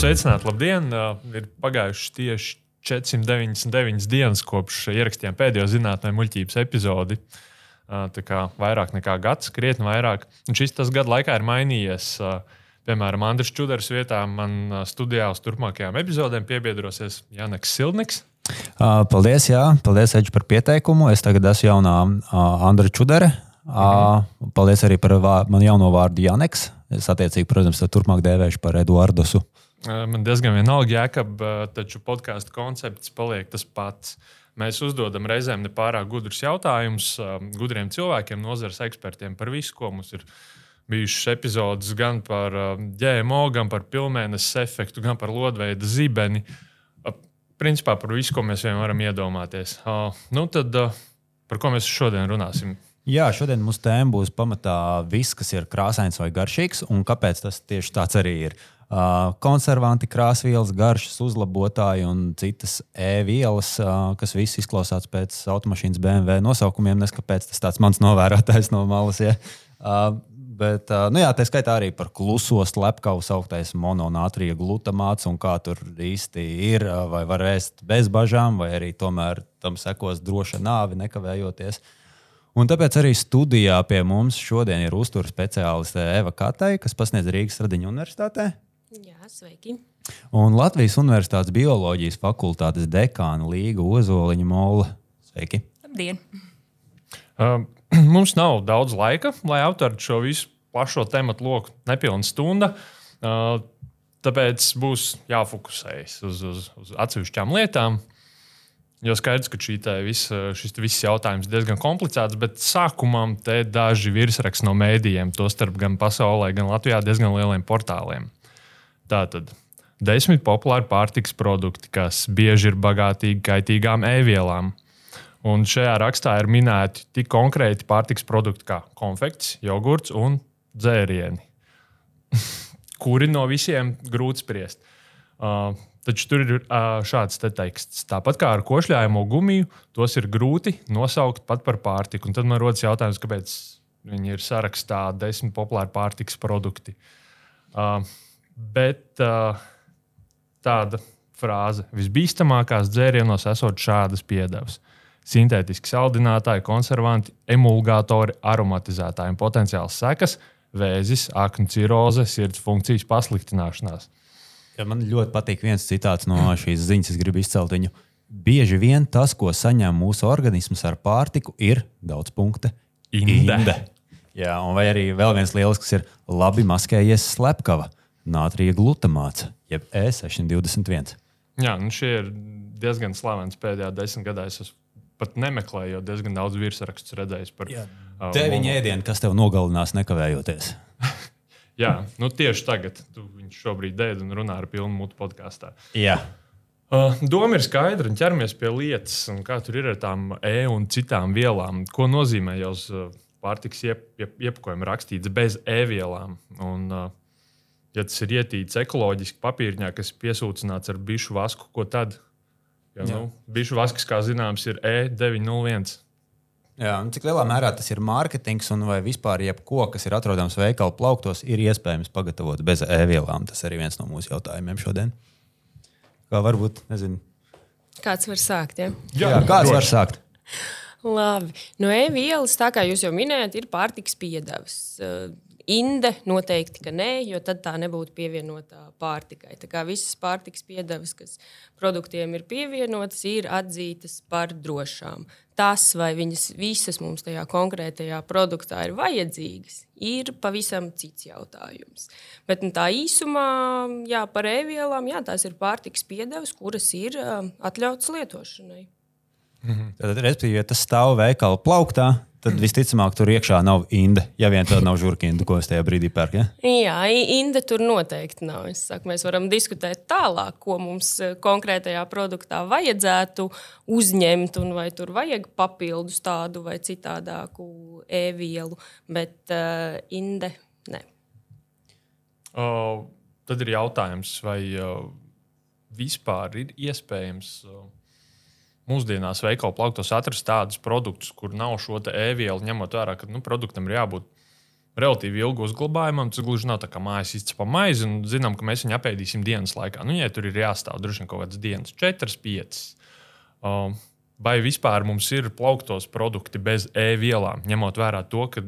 Sveicināti, labdien! Ir pagājušas tieši 499 dienas kopš ierakstījām pēdējo zinātnē muļķības epizodi. Tā kā vairāk nekā gads, krietni vairāk. Un šis tas gada laikā ir mainījies. Piemēram, Andris Čudars vietā man studijā uz turpmākajām epizodēm piebiedrosies Janeks Silniks. Paldies, jā, paldies Edži, par pieteikumu. Es tagad esmu jaunā Andra Čudara. Uh, paldies arī par manu jauno vārdu Janeks. Es attiecīgi, protams, turpmāk dēvēšu par Eduardosu. Man diezgan vienalga, Jēkab, taču podkāstu koncepts paliek tas pats. Mēs uzdodam reizēm nepārāk gudrus jautājumus gudriem cilvēkiem, nozares ekspertiem par visu, ko mums ir bijušas epizodes gan par GMO, gan par pilnvērnes efektu, gan par lodveida zibeni. Principā par visu, ko mēs vien varam iedomāties. Nu, tad, par ko mēs šodien runāsim? Jā, šodien mūsu tēma būs pamatā viss, kas ir krāsains vai garšīgs, un kāpēc tas tieši tāds arī ir. Uh, konservanti, krāsvielas, garšas uzlabotāji un citas e-vielas, uh, kas viss izklausās pēc automašīnas BMW nosaukumiem. Nes kāpēc tas tāds mans novērotājs no malas. Ja? Uh, Bet, nu jā, tā skaitā arī par kluso slepkavu sauktais mononātrija glutamāts un kā tur īsti ir. Vai var ēst bez bažām, vai arī tomēr tam sekos droša nāve, nekavējoties. Un tāpēc arī studijā pie mums šodien ir uzturu speciāliste Eva Katai, kas pasniedz Rīgas Radiņu universitātē. Jā, sveiki. Un Latvijas Universitātes bioloģijas fakultātes dekāna Līga Ozoliņa Mola. Sveiki! Labdien! Uh, mums nav daudz laika, lai aptvertu šo visu plašo tematu loku, nepilnu stundu. Uh, tāpēc būs jāfokusējas uz, uz, uz atsevišķām lietām. Jo skaidrs, ka visa, šis viss jautājums ir diezgan komplicēts, bet sākumā te daži virsraksti no mēdījiem, tostarp gan pasaulē, gan Latvijā, diezgan lieliem portāliem. Tātad desmit populāri pārtiks produkti, kas bieži ir bagātīgi kaitīgām e-vielām. Un šajā rakstā ir minēti tik konkrēti pārtiks produkti kā konfekts, jogurts un dzērieni. Kuri no visiem grūti spriest? Uh, taču tur ir uh, šāds te teksts. Tāpat kā ar košļājumu gumiju, tos ir grūti nosaukt pat par pārtiku. Un tad man rodas jautājums, kāpēc viņi ir sarakstā desmit populāri pārtiks produkti. Uh, Bet uh, tāda frāze - visbīstamākās dzērienos esot šādas piedevas. Sintētiski saldinātāji, konservanti, emulgatori, aromatizētāji un potenciāls sekas - vēzis, aknu ciroze, sirds funkcijas pasliktināšanās. Ja man ļoti patīk viens citāts no šīs ziņas, es gribu izcelt viņu. Bieži vien tas, ko saņem mūsu organisms ar pārtiku, ir daudz punktu. Inde. Inde. Jā, un vai arī vēl viens liels, kas ir labi maskējies slepkava nātrija glutamāts, jeb E621. Jā, nu šie ir diezgan slavens pēdējā desmitgadē. Es pat nemeklēju, jo diezgan daudz virsrakstus redzējis par Jā, uh, deviņu ēdienu, kas tev nogalinās nekavējoties. Jā, nu tieši tagad viņš šobrīd dēļ un runā ar pilnu mutu podkāstā. Jā. Uh, doma ir skaidra un ķeramies pie lietas, kā tur ir ar tām E un citām vielām. Ko nozīmē jau uz pārtiks iep, iep, iepakojuma rakstīts bez E vielām? Un, uh, ja tas ir ietīts ekoloģiski papīrņā, kas piesūcināts ar bišu vasku, ko tad? Jo, nu, bišu vasks, kā zināms, ir E901. Jā, cik lielā mērā tas ir mārketings un vai vispār jebko, kas ir atrodams veikalu plauktos, ir iespējams pagatavot bez e-vielām? Tas arī viens no mūsu jautājumiem šodien. Kā varbūt, nezinu. Kāds var sākt? Ja? Jā, Jā kāds droši. var sākt? Labi. No e-vielas, tā kā jūs jau minējāt, ir pārtiks piedevas. Inde noteikti, ka nē, jo tad tā nebūtu pievienotā pārtikai. Tā kā visas pārtikas piedevas, kas produktiem ir pievienotas, ir atzītas par drošām. Tas, vai viņas visas mums tajā konkrētajā produktā ir vajadzīgas, ir pavisam cits jautājums. Bet nu, tā īsumā, jā, par e-vielām, jā, tās ir pārtikas piedevas, kuras ir uh, atļautas lietošanai. Mhm. Tad, respektīvi, ja tas stāv veikala plauktā, tad visticamāk tur iekšā nav inde. Ja vien tāda nav žurkīna, ko es tajā brīdī pērku. Ja? Jā, inde tur noteikti nav. Saku, mēs varam diskutēt tālāk, ko mums e, konkrētajā produktā vajadzētu uzņemt, un vai tur vajag papildus tādu vai citādāku e-vielu, bet uh, inde ne. Uh, tad ir jautājums, vai uh, vispār ir iespējams. Uh, mūsdienās veikalu plauktos atrast tādus produktus, kur nav šo e-vielu, ņemot vērā, ka nu, produktam ir jābūt relatīvi ilgu uzglabājumam. Tas gluži nav tā kā mājas izcepa maizi, un zinām, ka mēs viņu apēdīsim dienas laikā. Nu, ja tur ir jāstāv droši vien kaut kādas dienas, 4, 5. Um, vai vispār mums ir plauktos produkti bez e-vielām, ņemot vērā to, ka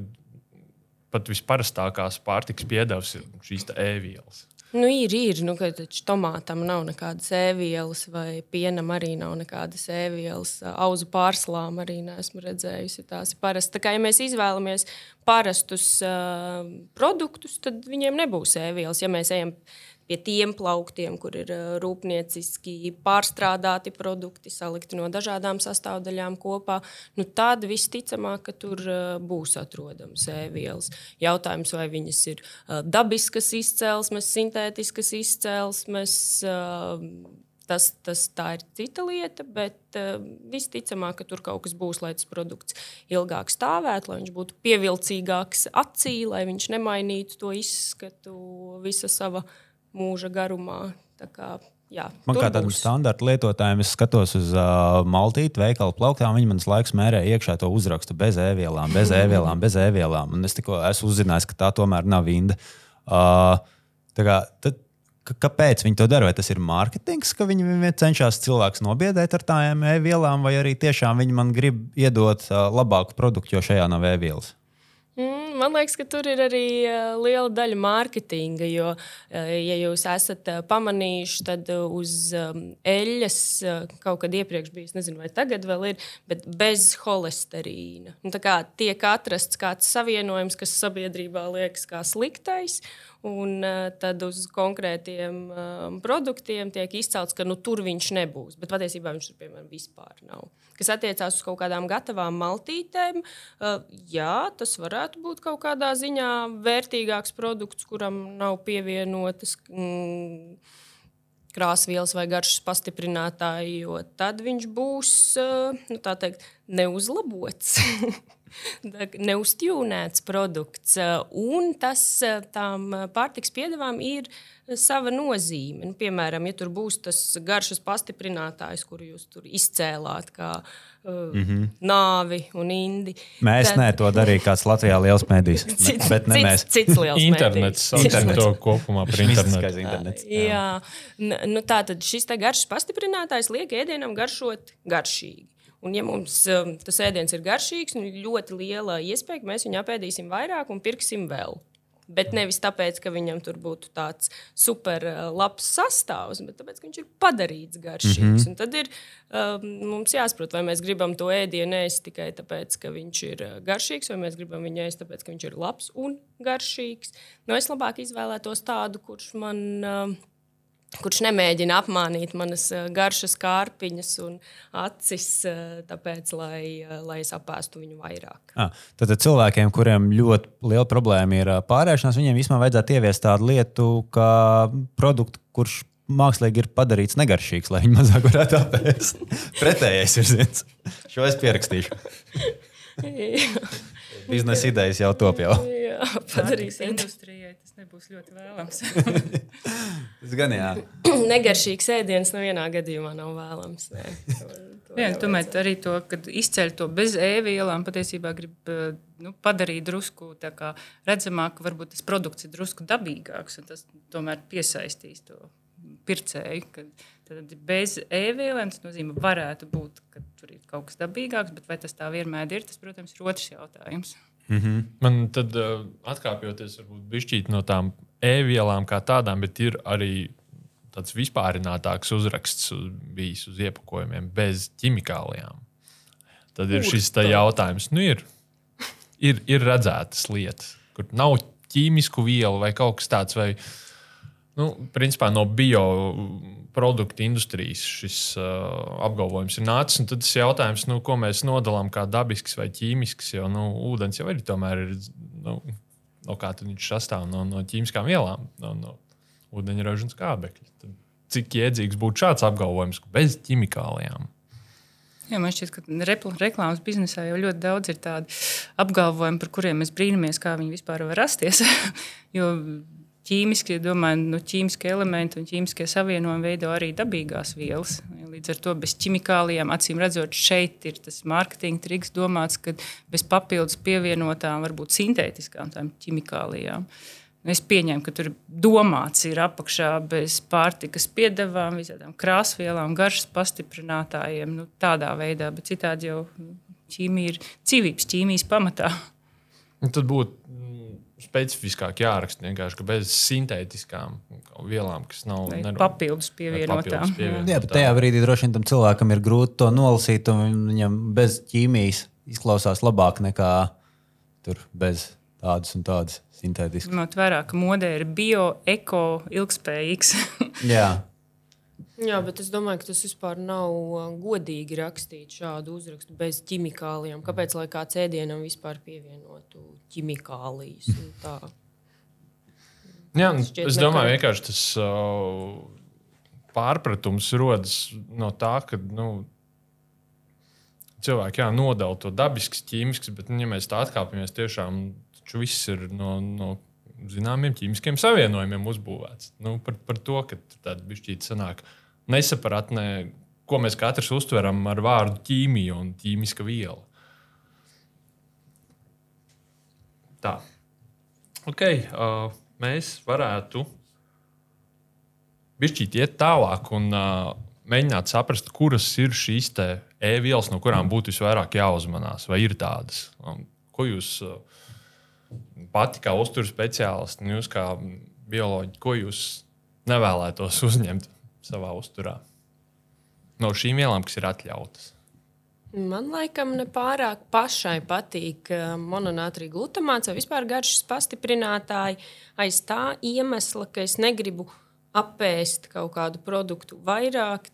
pat visparastākās pārtikas piedevs ir šīs e-vielas? Nu, ir, ir. Nu, taču tomātam nav nekādas ēvielas, vai pienam arī nav nekādas ēvielas. Auzu pārslām arī neesmu redzējusi. Tās ir parasti. Tā kā ja mēs izvēlamies parastus uh, produktus, tad viņiem nebūs ēvielas. Ja mēs ejam pie tiem plauktiem, kur ir rūpnieciski pārstrādāti produkti, salikti no dažādām sastāvdaļām kopā, nu tad visticamāk, ka tur būs atrodams ēvielas. Jautājums, vai viņas ir dabiskas izcelsmes, sintētiskas izcelsmes. Tas, tas tā ir cita lieta, bet uh, visticamāk, ka tur kaut kas būs, lai tas produkts ilgāk stāvētu, lai viņš būtu pievilcīgāks acī, lai viņš nemainītu to izskatu visa sava uh, mūža garumā. Kā, jā, man kā tādam standarta lietotājam, es skatos uz uh, maltīti, veikalu plauktām. Viņi manas laiks mērē iekšā to uzrakstu bez ēvielām, bez ēvielām, bez ēvielām. Un es tikko esmu uzzinājis, ka tā tomēr nav vinda. Uh, kā, tad, Kāpēc viņi to dara? Vai tas ir mārketings, ka viņi cenšas cilvēkus nobiedēt ar tādām e-vielām, vai arī tiešām viņi man grib iedot uh, labāku produktu, jo šajā nav e-vielas? Man liekas, ka tur ir arī uh, liela daļa mārketinga. Jo, uh, ja jūs esat uh, pamanījuši, tad uz um, eļļas kaut kad iepriekš bija, nezinu, vai tagad vēl ir, bet bez holesterīna. Nu, tiek atrasts kāds savienojums, kas sabiedrībā liekas kā sliktais. Un tad uz konkrētiem um, produktiem tiek izcelts, ka nu, tur viņš nebūs. Bet patiesībā viņš tur, piemēram, vispār nav kas attiecās uz kaut kādām gatavām maltītēm, uh, jā, tas varētu būt kaut kādā ziņā vērtīgāks produkts, kuram nav pievienotas. Mm, krāsvielas vai garšas pastiprinātāji, jo tad viņš būs nu, teikt, neuzlabots. neuztjūnēts produkts. Un tas tām pārtiks piedevām ir sava nozīme. Nu, piemēram, ja tur būs tas garšas pastiprinātājs, kuru jūs tur izcēlāt, kā uh, mm -hmm. nāvi un indi. Mēs tad... ne to darījām kāds Latvijā liels mēdījis. Cits, bet ne cits, mēs. Cits liels internets. Internets to kopumā par internetu. internets. Jā, jā. Nu, tā tad šis garšas pastiprinātājs liek ēdienam garšot garšīgi. Un, ja mums um, tas ēdiens ir garšīgs, nu, ļoti liela iespēja, ka mēs viņu apēdīsim vairāk un pirksim vēl. Bet nevis tāpēc, ka viņam tur būtu tāds super uh, labs sastāvs, bet tāpēc, ka viņš ir padarīts garšīgs. Mm -hmm. Tad ir um, mums jāsaprot, vai mēs gribam to ēdienu ēst tikai tāpēc, ka viņš ir uh, garšīgs, vai mēs gribam viņu ēst tāpēc, ka viņš ir labs un garšīgs. Nu, es labāk izvēlētos tādu, kurš man. Uh, kurš nemēģina apmānīt manas eh, garšas kārpiņas un acis, eh, tāpēc, lai, eh, lai es apēstu viņu vairāk. À, ah, tad cilvēkiem, kuriem ļoti liela problēma ir pārēšanās, viņiem vispār vajadzētu ieviest tādu lietu, kā produktu, kurš mākslīgi ir padarīts negaršīgs, lai viņi mazāk varētu apēst. Pretējais virziens. Šo es pierakstīšu. Biznesa idejas jau top jau. Jā, padarīs industrijai. Tas nebūs ļoti vēlams. tas gan jā. Negaršīgs ēdiens nevienā gadījumā nav vēlams. Nē. Jā, tomēr arī to, ka izceļ to bez ēvielām, patiesībā grib nu, padarīt drusku redzamāku, varbūt tas produkts ir drusku dabīgāks, un tas tomēr piesaistīs to pircēju. Kad, tad bez ēvielēm tas nozīmē, varētu būt, ka tur ir kaut kas dabīgāks, bet vai tas tā vienmēr ir, tas, protams, ir otrs jautājums. Mm -hmm. Man tad uh, atkāpjoties varbūt no tām e-vielām kā tādām, bet ir arī tāds vispārinātāks uzraksts bijis uz iepakojumiem bez ķimikālijām. Tad ir šis jautājums, nu ir, ir, ir redzētas lietas, kur nav ķīmisku vielu vai kaut kas tāds. Vai, nu, principā no bio produktu industrijas šis uh, apgalvojums ir nācis. Tad tas jautājums, nu, ko mēs nodalām kā dabisks vai ķīmisks, jo nu, ūdens jau ir tomēr. Ir, nu, no kā viņš sastāv no, no ķīmiskām vielām, no, no ūdeņraža un skābekļa. Tad cik jēdzīgs būtu šāds apgalvojums bez ķimikālijām? Jā, man šķiet, ka reklāmas biznesā jau ļoti daudz ir tādu apgalvojumu, par kuriem mēs brīnamies, kā viņi vispār var rasties. jo ķīmiski, domāju, nu, ķīmiskie elementi un ķīmiskie savienojumi veido arī dabīgās vielas. Līdz ar to bez ķimikālijām, acīm redzot, šeit ir tas mārketinga triks domāts, ka bez papildus pievienotām, varbūt sintētiskām ķimikālijām. Es pieņēmu, ka tur domāts ir apakšā bez pārtikas piedevām, visādām krāsvielām, garšas pastiprinātājiem, nu, tādā veidā, bet citādi jau ķīmija ir dzīvības ķīmijas pamatā. Tad būtu specifiskāk jāraksta. Vienkārši ka bez sintētiskām vielām, kas nav neru... papildus pievienotām. Jā, bet tajā brīdī droši vien tam cilvēkam ir grūti to nolasīt, un viņam bez ķīmijas izklausās labāk nekā tur bez tādas un tādas sintētiskas. Ņemot vērā, ka modē ir bio, eko, ilgspējīgs. Jā. Jā, bet es domāju, ka tas vispār nav godīgi rakstīt šādu uzrakstu bez ķimikālijām. Kāpēc lai kāds ēdienam vispār pievienotu ķimikālijas? Jā, es domāju, vienkārši tas uh, pārpratums rodas no tā, ka nu, cilvēki jā, nodala to dabisks, ķīmisks, bet, nu, ja mēs tā atkāpjamies, tiešām viss ir no. no Zināmiem ķīmiskiem savienojumiem uzbūvēts. Nu, par, par to, ka tāda bišķīta sanāk. Uh, nesapratnē, ko mēs katrs uztveram ar vārdu ķīmija un ķīmiska viela. Tā. Okay, uh, mēs varētu bišķīt iet tālāk un uh, mēģināt saprast, kuras ir šīs e-vielas, no kurām būtu visvairāk jāuzmanās, vai ir tādas. Un, ko jūs uh, pati kā uzturu speciālisti, jūs kā bioloģi, ko jūs nevēlētos uzņemt savā uzturā. No šīm vielām, kas ir atļautas. Man laikam nepārāk pašai patīk eh, mononātrija glutamāts vai vispār garšas pastiprinātāji. Aiz tā iemesla, ka es negribu apēst kaut kādu produktu vairāk,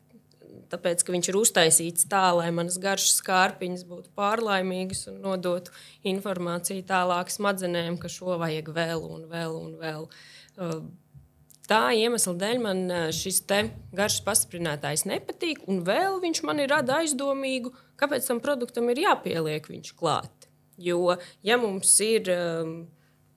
tāpēc ka viņš ir uztaisīts tā, lai manas garšas kārpiņas būtu pārlaimīgas un nodotu informāciju tālāk smadzenēm, ka šo vajag vēl un vēl un vēl. Uh, Tā iemesla dēļ man šis garšas pastiprinātājs nepatīk, un vēl viņš man rada aizdomīgu, kāpēc tam produktam ir jāpieliek viņš klāt. Jo, ja mums ir um,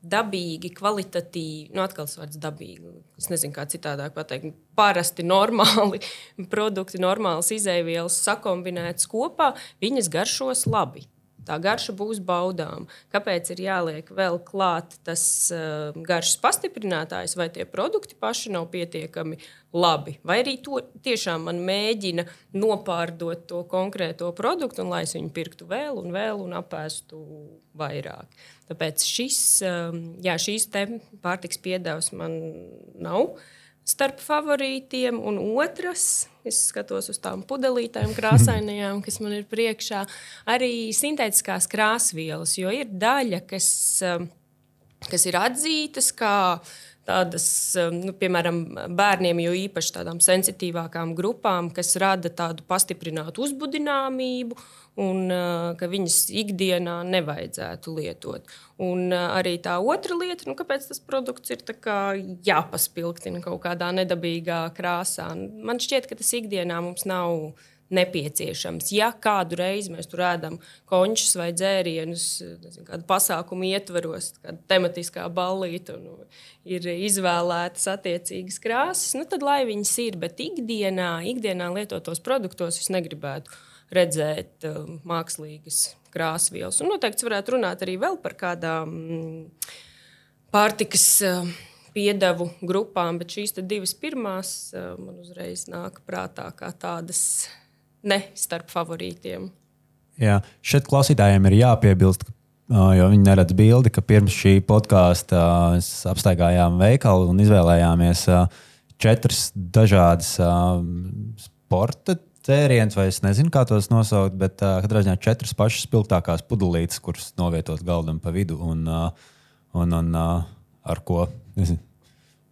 dabīgi, kvalitatīvi, nu, atkal tas vārds dabīgi, es nezinu, kā citādāk pateikt, parasti normāli produkti, normālas izēvielas sakombinētas kopā, viņas garšos labi tā garša būs baudām. Kāpēc ir jāliek vēl klāt tas uh, garšas pastiprinātājs, vai tie produkti paši nav pietiekami labi, vai arī to tiešām man mēģina nopārdot to konkrēto produktu, un lai es viņu pirktu vēl un vēl un apēstu vairāk. Tāpēc šis, um, jā, šīs pārtiks piedevas man nav. Uh, starp favorītiem, un otrs, es skatos uz tām pudelītēm, krāsainajām, kas man ir priekšā, arī sintētiskās krāsvielas, jo ir daļa, kas, um, kas ir atzītas kā tādas, um, nu, piemēram, bērniem, jo īpaši tādām sensitīvākām grupām, kas rada tādu pastiprinātu uzbudināmību un uh, ka viņas ikdienā nevajadzētu lietot. Un uh, arī tā otra lieta, nu, kāpēc tas produkts ir jāpaspilgtina kaut kādā nedabīgā krāsā. Man šķiet, ka tas ikdienā mums nav nepieciešams. Ja kādu reizi mēs tur ēdam končus vai dzērienus, nezinu, kādu pasākumu ietvaros, kāda tematiskā ballīte, un ir izvēlētas attiecīgas krāsas, nu, tad lai viņas ir. Bet ikdienā, ikdienā lietotos produktos es negribētu redzēt uh, mākslīgas krāsvielas. Un noteikti varētu runāt arī par kādām mm, pārtikas uh, piedevu grupām, bet šīs divas pirmās uh, man uzreiz nāk prātā kā tādas ne starp favorītiem. Jā, šeit klausītājiem ir jāpiebilst, jo viņi neredz bildi, ka pirms šī podkāsta apstaigājām veikalu un izvēlējāmies četras dažādas sporta cēriens, vai es nezinu, kā tos nosaukt, bet katrā ziņā četras pašas spilgtākās pudelītes, kuras novietot galdam pa vidu un, un, un ar ko nezinu,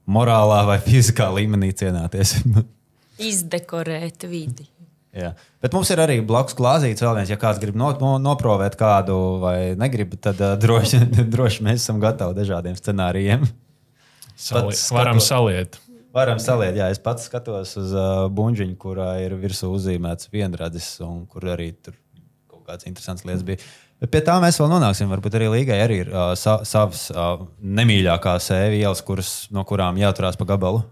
morālā vai fiziskā līmenī cienāties. Izdekorēt vidi. Jā. Bet mums ir arī blakus glāzīts vēl viens. Ja kāds grib no, no, noprovēt kādu vai negrib, tad uh, droši, droši mēs esam gatavi dažādiem scenārijiem. Sali, varam saliet. Varam saliet, jā, es pats skatos uz uh, buļbuļsāģiņu, kurā ir virsū uzzīmēts vienradzis, un kur arī tur kaut kādas interesantas lietas bija. Bet pie tā mēs vēl nonāksim. Varbūt arī Līgai arī ir uh, sa savas uh, nemīļākās ēvielas, kuras, no kurām jāturās pa gabalu.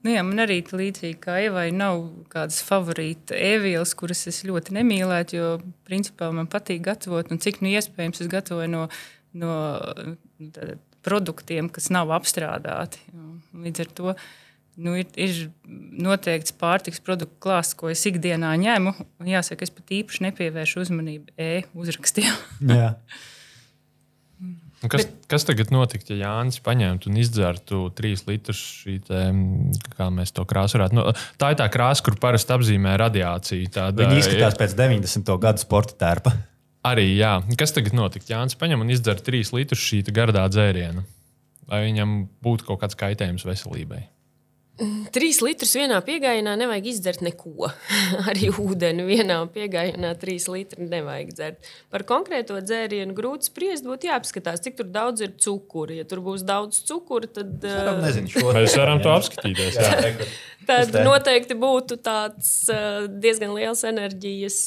Nu jā, man arī līdzīgi kā Evai nav kādas favorīta ēvielas, kuras es ļoti nemīlētu, jo principā man patīk gatavot, un cik nu iespējams es gatavoju no, no tā, produktiem, kas nav apstrādāti. Līdz ar to nu, ir, ir noteikts pārtiks produktu klāsts, ko es ikdienā ņemu. Jāsaka, es pat īpaši nepievēršu uzmanību e-uzrakstiem. Kas, Bet... kas tagad notiktu, ja Jānis paņemtu un izdzertu trīs litrus šī te, kā mēs to krāsu varētu? Nu, tā ir tā krāsa, kur parasti apzīmē radiāciju. Tāda, Viņa izskatās pēc 90. gadu sporta tērpa. Arī, jā. Kas tagad notiktu? Jānis paņem un izdzer trīs litrus šī gardā dzēriena. Vai viņam būtu kaut kāds kaitējums veselībai? Trīs litrus vienā piegājienā nevajag izdzert neko. Arī ūdeni vienā piegājienā trīs litri nevajag dzert. Par konkrēto dzērienu grūti spriest, būtu jāapskatās, cik daudz ir cukura. Ja tur būs daudz cukura, tad. Varam, nezinu, šo, Mēs varam to apskatīties. Jā. jā. tad noteikti būtu tāds diezgan liels enerģijas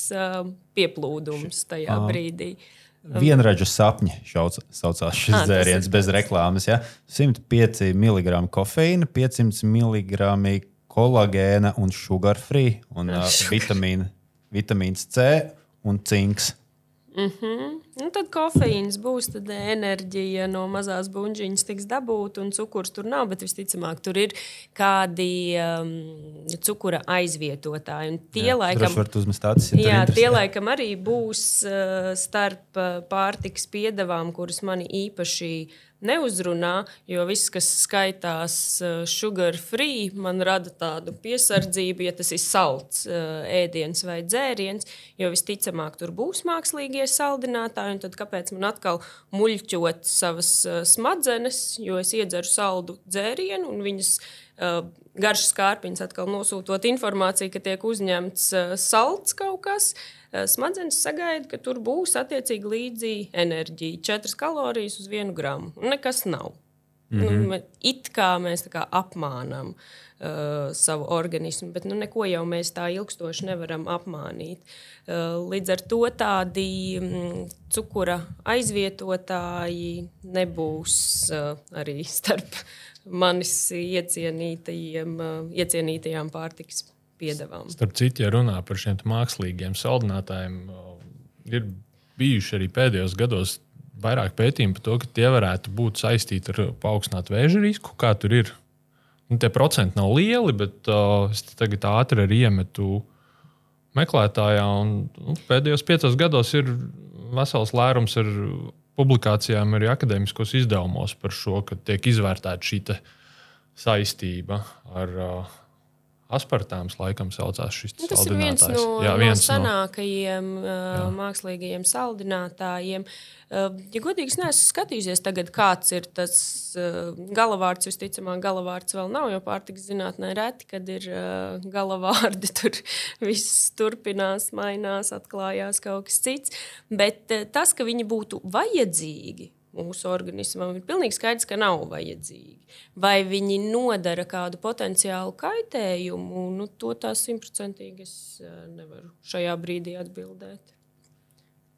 pieplūdums tajā brīdī. Uh, Vienradžu sapņi šauc, saucās šis ah, dzēriens bez reklāmas. Ja? 105 mg kofeīna, 500 mg kolagēna un sugar free, un uh, vitamīna, vitamīns C un cinks. Mm -hmm. nu, tad kofeīns būs, tad enerģija no mazās buļbuļsāģiņas tiks dabūta, un cukurs tur nav. Bet visticamāk, tur ir kādi um, cukura aizvietotāji. Un tie, jā, laikam, tāds, ja jā, tie laikam arī būs uh, starp uh, pārtiks piedevām, kuras mani īpaši neuzrunā, jo viss, kas skaitās uh, sugar free, man rada tādu piesardzību, ja tas ir salds uh, ēdiens vai dzēriens, jo visticamāk tur būs mākslīgie saldinātāji, tad kāpēc man atkal muļķot savas uh, smadzenes, jo es iedzeru saldu dzērienu un viņas garšas kārpiņas atkal nosūtot informāciju, ka tiek uzņemts salds kaut kas. Uh, Eh, smadzenes sagaida, ka tur būs attiecīgi līdzi enerģija, 4 kalorijas uz 1 gramu. Nekas nav. Mm -hmm. nu, it kā mēs kā apmānām uh, savu organismu, bet nu, neko jau mēs tā ilgstoši nevaram apmānīt. Uh, līdz ar to tādi mm, cukura aizvietotāji nebūs uh, arī starp manis iecienītajiem, uh, iecienītajām pārtikas piedevām. Starp citu, ja runā par šiem mākslīgiem saldinātājiem, ir bijuši arī pēdējos gados vairāk pētījumu par to, ka tie varētu būt saistīti ar paaugstinātu vēža risku. Kā tur ir? Un tie procenti nav lieli, bet uh, es tagad ātri arī iemetu meklētājā. Un, nu, pēdējos piecos gados ir vesels lērums ar publikācijām arī akadēmiskos izdevumos par šo, ka tiek izvērtēta šī saistība ar, uh, Aspartāms laikam saucās šis nu, tas ir viens no, jā, viens no senākajiem no... Uh, mākslīgajiem saldinātājiem. Uh, ja godīgi, es neesmu skatījusies, tagad, kāds ir tas uh, galavārds. Visticamāk, galavārds vēl nav, jo pārtiks zinātnē reti, kad ir galavārdi. Tur viss turpinās, mainās, atklājās kaut kas cits. Bet tas, ka viņi būtu vajadzīgi mūsu organismam, ir pilnīgi skaidrs, ka nav vajadzīgi. Vai viņi nodara kādu potenciālu kaitējumu, nu, to tā simtprocentīgi es eh, nevaru šajā brīdī atbildēt.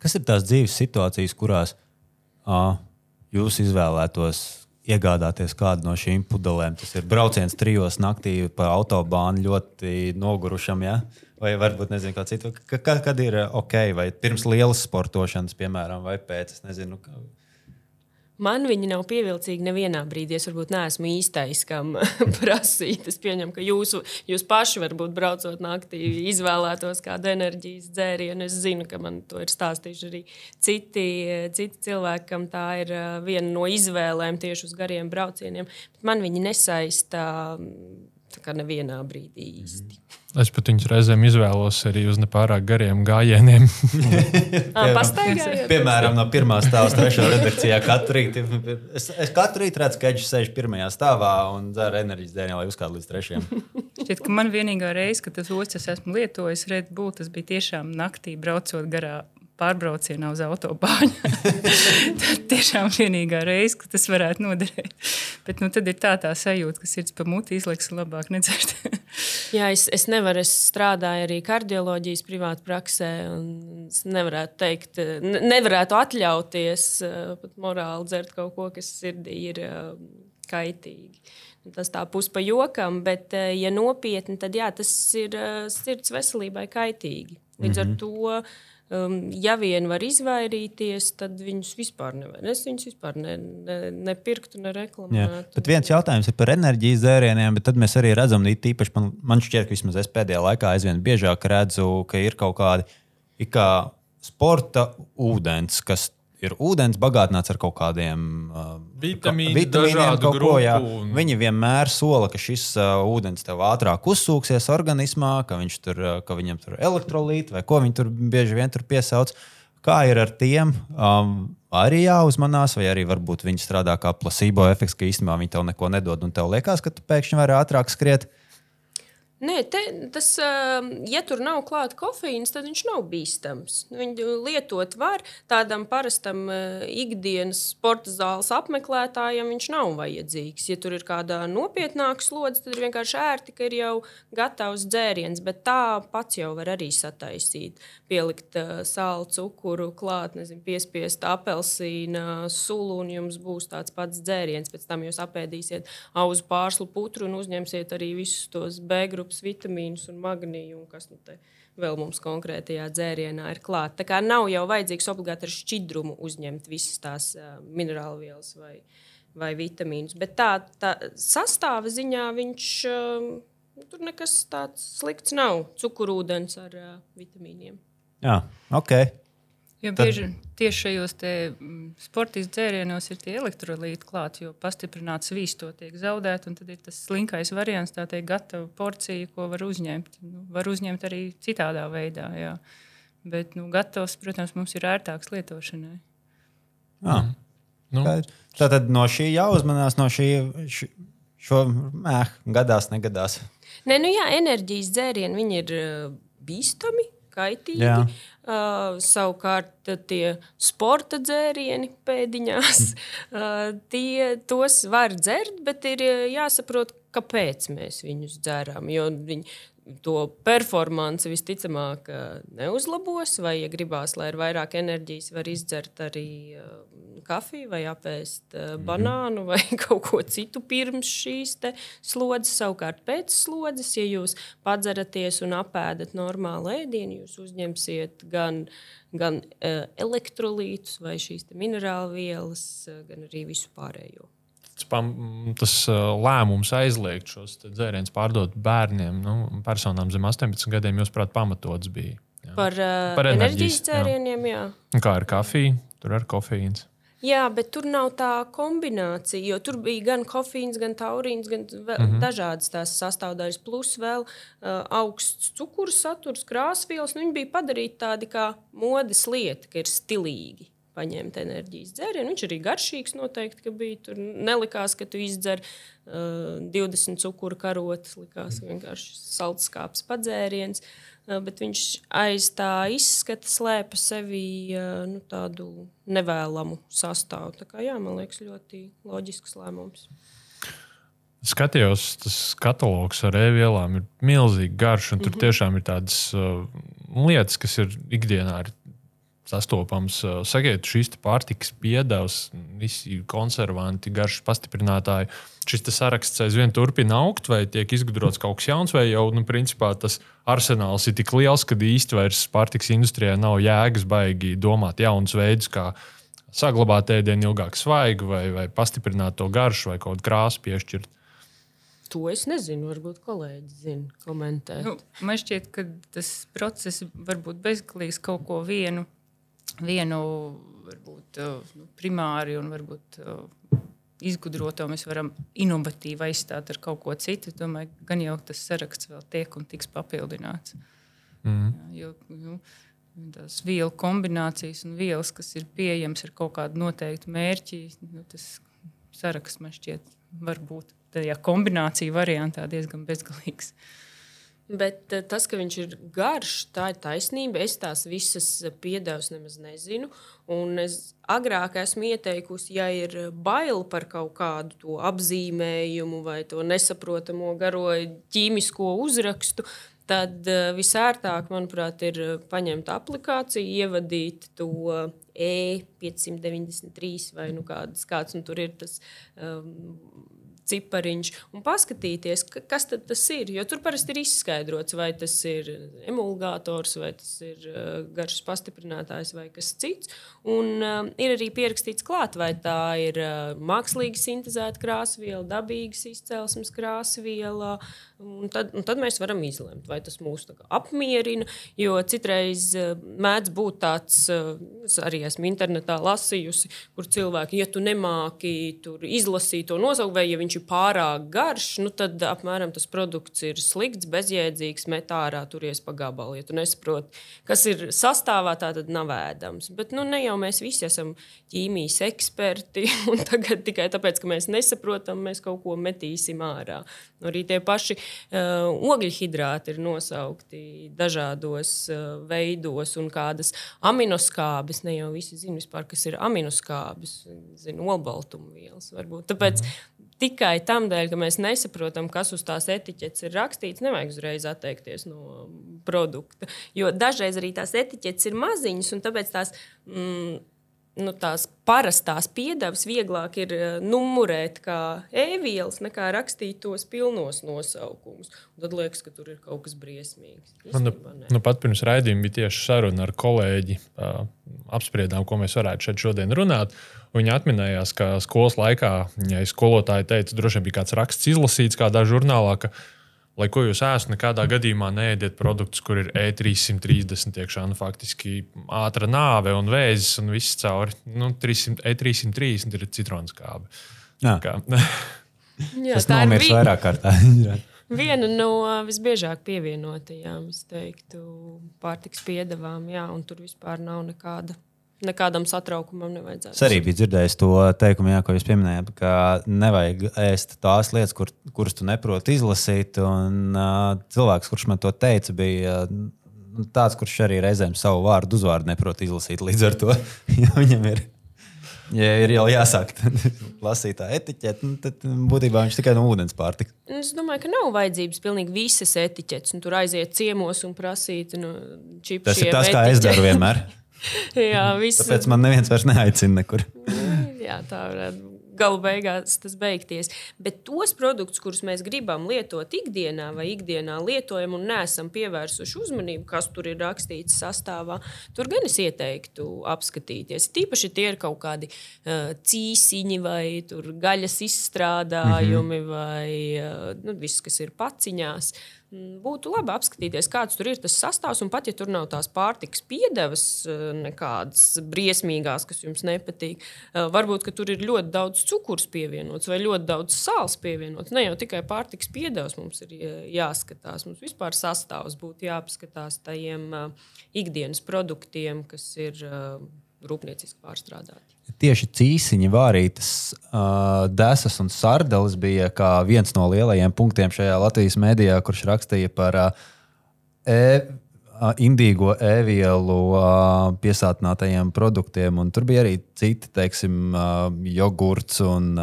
Kas ir tās dzīves situācijas, kurās uh, jūs izvēlētos iegādāties kādu no šīm pudelēm? Tas ir brauciens trijos naktī pa autobānu ļoti nogurušam. Ja? Vai varbūt nezinu, kā citu. Kad ir ok, vai pirms lielas sportošanas, piemēram, vai pēc? Es nezinu, kā Man viņi nav pievilcīgi nevienā brīdī. Es varbūt neesmu īstais, kam prasīt. Es pieņemu, ka jūsu, jūs paši, varbūt braucot naktī, izvēlētos kādu enerģijas dzērienu. Es zinu, ka man to ir stāstījuši arī citi, citi cilvēki, kam tā ir viena no izvēlēm tieši uz gariem braucieniem. Bet man viņi nesaista nevienā brīdī īsti. -hmm. Es pat viņus reizēm izvēlos arī uz nepārāk gariem gājieniem. Piemēram, no pirmā stāva uz trešo redakcijā katru rītu. Es, es katru rītu redzu, ka Eģis sēž pirmajā stāvā un dzer enerģijas dēļ, lai uzkāptu līdz trešajam. Šķiet, ka man vienīgā reize, kad tas ostas esmu lietojis, redz būt, tas bija tiešām naktī braucot garā pārbraucienā uz autobāņu. tad tiešām vienīgā reize, kad tas varētu noderēt. Bet nu, tad ir tā, tā sajūta, ka sirds pa muti izliks un labāk nedzert. Jā, es, es nevaru, es strādāju arī kardioloģijas privātu praksē. Es nevarētu teikt, ne, nevarētu atļauties pat morāli dzert kaut ko, kas sirdī ir kaitīgi. Tas tā pus pa jokam, bet, ja nopietni, tad jā, tas ir sirds veselībai kaitīgi. Līdz ar mhm. to Um, ja vien var izvairīties, tad viņus vispār nevar. Es viņus vispār ne, ne, nepirktu, ne reklamētu. Bet viens jautājums ir par enerģijas dzērieniem, bet tad mēs arī redzam, īpaši man, man šķiet, ka vismaz es pēdējā laikā aizvien biežāk redzu, ka ir kaut kādi kā sporta ūdens, kas ir ūdens bagātināts ar kaut kādiem uh, vitamīniem, vitamīniem kaut ko. Jā. Un... Viņi vienmēr sola, ka šis uh, ūdens tev ātrāk uzsūksies organismā, ka, tur, uh, ka viņam tur ir elektrolīti vai ko viņi tur bieži vien tur piesauc. Kā ir ar tiem? Um, arī jāuzmanās, vai arī varbūt viņi strādā kā placebo efekts, ka īstenībā viņi tev neko nedod un tev liekas, ka tu pēkšņi vari ātrāk skriet. Uh, Nē, te, tas, um, ja tur nav klāta kofeīna, tad viņš nav bīstams. Viņu lietot var tādam parastam uh, ikdienas sporta zāles apmeklētājam, viņš nav vajadzīgs. Ja tur ir kāda nopietnāka slodze, tad ir vienkārši ērti, ka ir jau gatavs dzēriens, bet tā pats jau var arī sataisīt. Pielikt uh, sāli, cukuru, klāt, nezinu, piespiest apelsīna sulu, un jums būs tāds pats dzēriens. Pēc tam jūs apēdīsiet auzu pārslu putru un uzņemsiet arī visus tos bēgru grupas vitamīnus un magnīju, un kas nu vēl mums konkrētajā dzērienā ir klāta. Tā kā nav jau vajadzīgs obligāti ar šķidrumu uzņemt visas tās uh, minerālu vielas vai, vai vitamīnus. Bet tā, tā sastāva ziņā viņš. Uh, Tur nekas tāds slikts nav. Cukurūdens ar uh, vitamīniem. Jā, ok. Jo bieži tieši šajos mm, sportiskos dzērienos ir tie elektrolīti klāti, jo pastiprināts vīsto tiek zaudēts. Tad ir tas slinkais variants, tā teikt, gatava porcija, ko var uzņemt. Nu, var uzņemt arī citādā veidā. Jā. Bet nu, gatavs, protams, mums ir ērtāks lietošanai. Ah. Nu. Tā tad no šī jāuzmanās, no šī. šī... Šo mēh, gadās, negadās. Nē, nu jā, enerģijas dzērieni ir bīstami, kaitīgi. Jā. Uh, savukārt tie sporta dzērieni pēdiņās, uh, tie, tos var dzert, bet ir jāsaprot, kāpēc mēs viņus dzeram. Jo viņi, to performanci visticamāk neuzlabos, vai, ja gribās, lai ir vairāk enerģijas, var izdzert arī kafiju, vai apēst mm. banānu, vai kaut ko citu pirms šīs slodzes. Savukārt, pēc slodzes, ja jūs padzeraties un apēdat normālu ēdienu, jūs uzņemsiet gan, gan elektrolītus vai šīs minerālu vielas, gan arī visu pārējo tas lēmums aizliegt šos dzērienus pārdot bērniem, nu, personām zem 18 gadiem, jūsuprāt, pamatots bija. Jā. Par, uh, Par enerģijas, enerģijas dzērieniem, jā. jā. Kā ar kafiju, tur ir kofeīns. Jā, bet tur nav tā kombinācija, jo tur bija gan kofīns, gan taurīns, gan mm -hmm. dažādas tās sastāvdaļas, plus vēl uh, augsts cukuru saturs, krāsvielas. Nu, viņi bija padarīti tādi kā modes lieta, ka ir stilīgi paņemt enerģijas dzērienu. Viņš arī garšīgs noteikti bija. Tur nelikās, ka tu izdzer uh, 20 cukuru karotes, likās vienkārši salds kāps padzēriens. Uh, bet viņš aiz tā izskata slēpa sevi uh, nu, tādu nevēlamu sastāvu. Tā kā, jā, man liekas, ļoti loģisks lēmums. Skatījos, tas katalogs ar e-vielām ir milzīgi garš, un tur mm -hmm. tiešām ir tādas uh, lietas, kas ir ikdienā ir sastopams. Sakiet, šīs pārtikas piedevs, visi konservanti, garšas pastiprinātāji. Šis saraksts aizvien turpina augt, vai tiek izgudrots kaut kas jauns, vai jau nu, principā, tas arsenāls ir tik liels, ka īsti vairs pārtikas industrijā nav jēgas baigi domāt jaunus veidus, kā saglabāt ēdienu ilgāk svaigu, vai, vai pastiprināt to garšu, vai kaut kādu krāsu piešķirt. To es nezinu, varbūt kolēģi zina, komentēt. Nu, man šķiet, ka tas process var būt bezgalīgs kaut ko vienu vienu varbūt, uh, nu, primāri un varbūt uh, izgudroto mēs varam inovatīvi aizstāt ar kaut ko citu. Domāju, gan jau tas saraksts vēl tiek un tiks papildināts. Mm. Jā, jo, nu, tās vielu kombinācijas un vielas, kas ir pieejamas ar kaut kādu noteiktu mērķi, nu, tas saraksts man šķiet var būt tajā kombināciju variantā diezgan bezgalīgs. Bet eh, tas, ka viņš ir garš, tā ir taisnība. Es tās visas piedevas nemaz nezinu. Un es agrāk esmu ieteikusi, ja ir bail par kaut kādu to apzīmējumu vai to nesaprotamo garo ķīmisko uzrakstu, tad eh, visērtāk, manuprāt, ir paņemt aplikāciju, ievadīt to E593 vai nu kāds, kāds nu tur ir tas. Um, cipariņš un paskatīties, kas tas ir. Jo tur parasti ir izskaidrots, vai tas ir emulgators, vai tas ir uh, garšas pastiprinātājs vai kas cits. Un uh, ir arī pierakstīts klāt, vai tā ir uh, mākslīgi sintēzēta krāsviela, dabīgas izcelsmes krāsviela. Un tad, un tad mēs varam izlemt, vai tas mūs apmierina. Jo citreiz uh, mēdz būt tāds, uh, es arī esmu internetā lasījusi, kur cilvēki, ja tu nemāki izlasīt to nosaukumu, vai ja viņš viņš ir pārāk garš, nu tad apmēram tas produkts ir slikts, bezjēdzīgs, met ārā, turies pa gabalu. Ja tu nesaproti, kas ir sastāvā, tā tad nav ēdams. Bet nu, ne jau mēs visi esam ķīmijas eksperti, un tagad tikai tāpēc, ka mēs nesaprotam, mēs kaut ko metīsim ārā. Arī tie paši uh, ogļhidrāti ir nosaukti dažādos uh, veidos, un kādas aminoskābes. Ne jau visi zina, vispār, kas ir aminoskābes, zina, olbaltumvielas. Varbūt. Tāpēc mhm tikai tam dēļ, ka mēs nesaprotam, kas uz tās etiķetes ir rakstīts, nevajag uzreiz atteikties no produkta. Jo dažreiz arī tās etiķetes ir maziņas, un tāpēc tās. Mm, nu, tās parastās piedevas vieglāk ir uh, numurēt kā e-vielas, nekā rakstīt tos pilnos nosaukumus. Un tad liekas, ka tur ir kaut kas briesmīgs. Man nu, nu pat pirms raidījuma bija tieši saruna ar kolēģi. Uh, apspriedām, ko mēs varētu šeit šodien runāt. Viņa atminējās, ka skolas laikā, ja skolotāji teica, droši vien bija kāds raksts izlasīts kādā žurnālā, ka, lai ko jūs ēstu, nekādā gadījumā neēdiet produktus, kur ir E330 iekšā. Nu, faktiski ātra nāve un vēzis un viss cauri. Nu, 300, E330 ir citrons kābe. Jā. Kā. Jā, Tas nomirs vi... vairāk kārtā. Viena no visbiežāk pievienotajām, es teiktu, pārtiks piedevām, jā, un tur vispār nav nekāda nekādam satraukumam nevajadzētu. Es arī biju dzirdējis to teikumu, jā, ko jūs pieminējāt, ka nevajag ēst tās lietas, kur, kuras tu neproti izlasīt. Un, uh, cilvēks, kurš man to teica, bija uh, tāds, kurš arī reizēm savu vārdu uzvārdu neprot izlasīt. Līdz ar to ja viņam ir. Ja ir jau jāsāk lasīt tā etiķete, nu, tad būtībā viņš tikai no ūdens pārtika. Es domāju, ka nav vajadzības pilnīgi visas etiķetes, un tur aiziet ciemos un prasīt nu. Tas ir tas, kā etiķeti. es daru vienmēr. Jā, viss. Tāpēc man neviens vairs neaicina nekur. Jā, tā varētu galu beigās tas beigties. Bet tos produktus, kurus mēs gribam lietot ikdienā vai ikdienā lietojam un neesam pievērsuši uzmanību, kas tur ir rakstīts sastāvā, tur gan es ieteiktu apskatīties. Tīpaši tie ir kaut kādi uh, cīsiņi vai gaļas izstrādājumi mm -hmm. vai uh, nu, viss, kas ir paciņās. Uh, būtu labi apskatīties, kāds tur ir tas sastāvs. Pat ja tur nav tās pārtikas piedevas, eh, nekādas briesmīgās, kas jums nepatīk, eh, varbūt tur ir ļoti daudz cukurs pievienots vai ļoti daudz sāls pievienots. Ne jau tikai pārtikas piedevas mums ir eh, jāskatās, mums vispār sastāvs būtu jāpaskatās tajiem ikdienas produktiem, kas ir rūpnieciski pārstrādāti. Tieši cīsiņa vārītas, uh, desas un sardeles bija viens no lielajiem punktiem šajā Latvijas mēdījā, kurš rakstīja par uh, e indīgo ēvielu piesātinātajiem produktiem. Tur bija arī citi, teiksim, jogurts un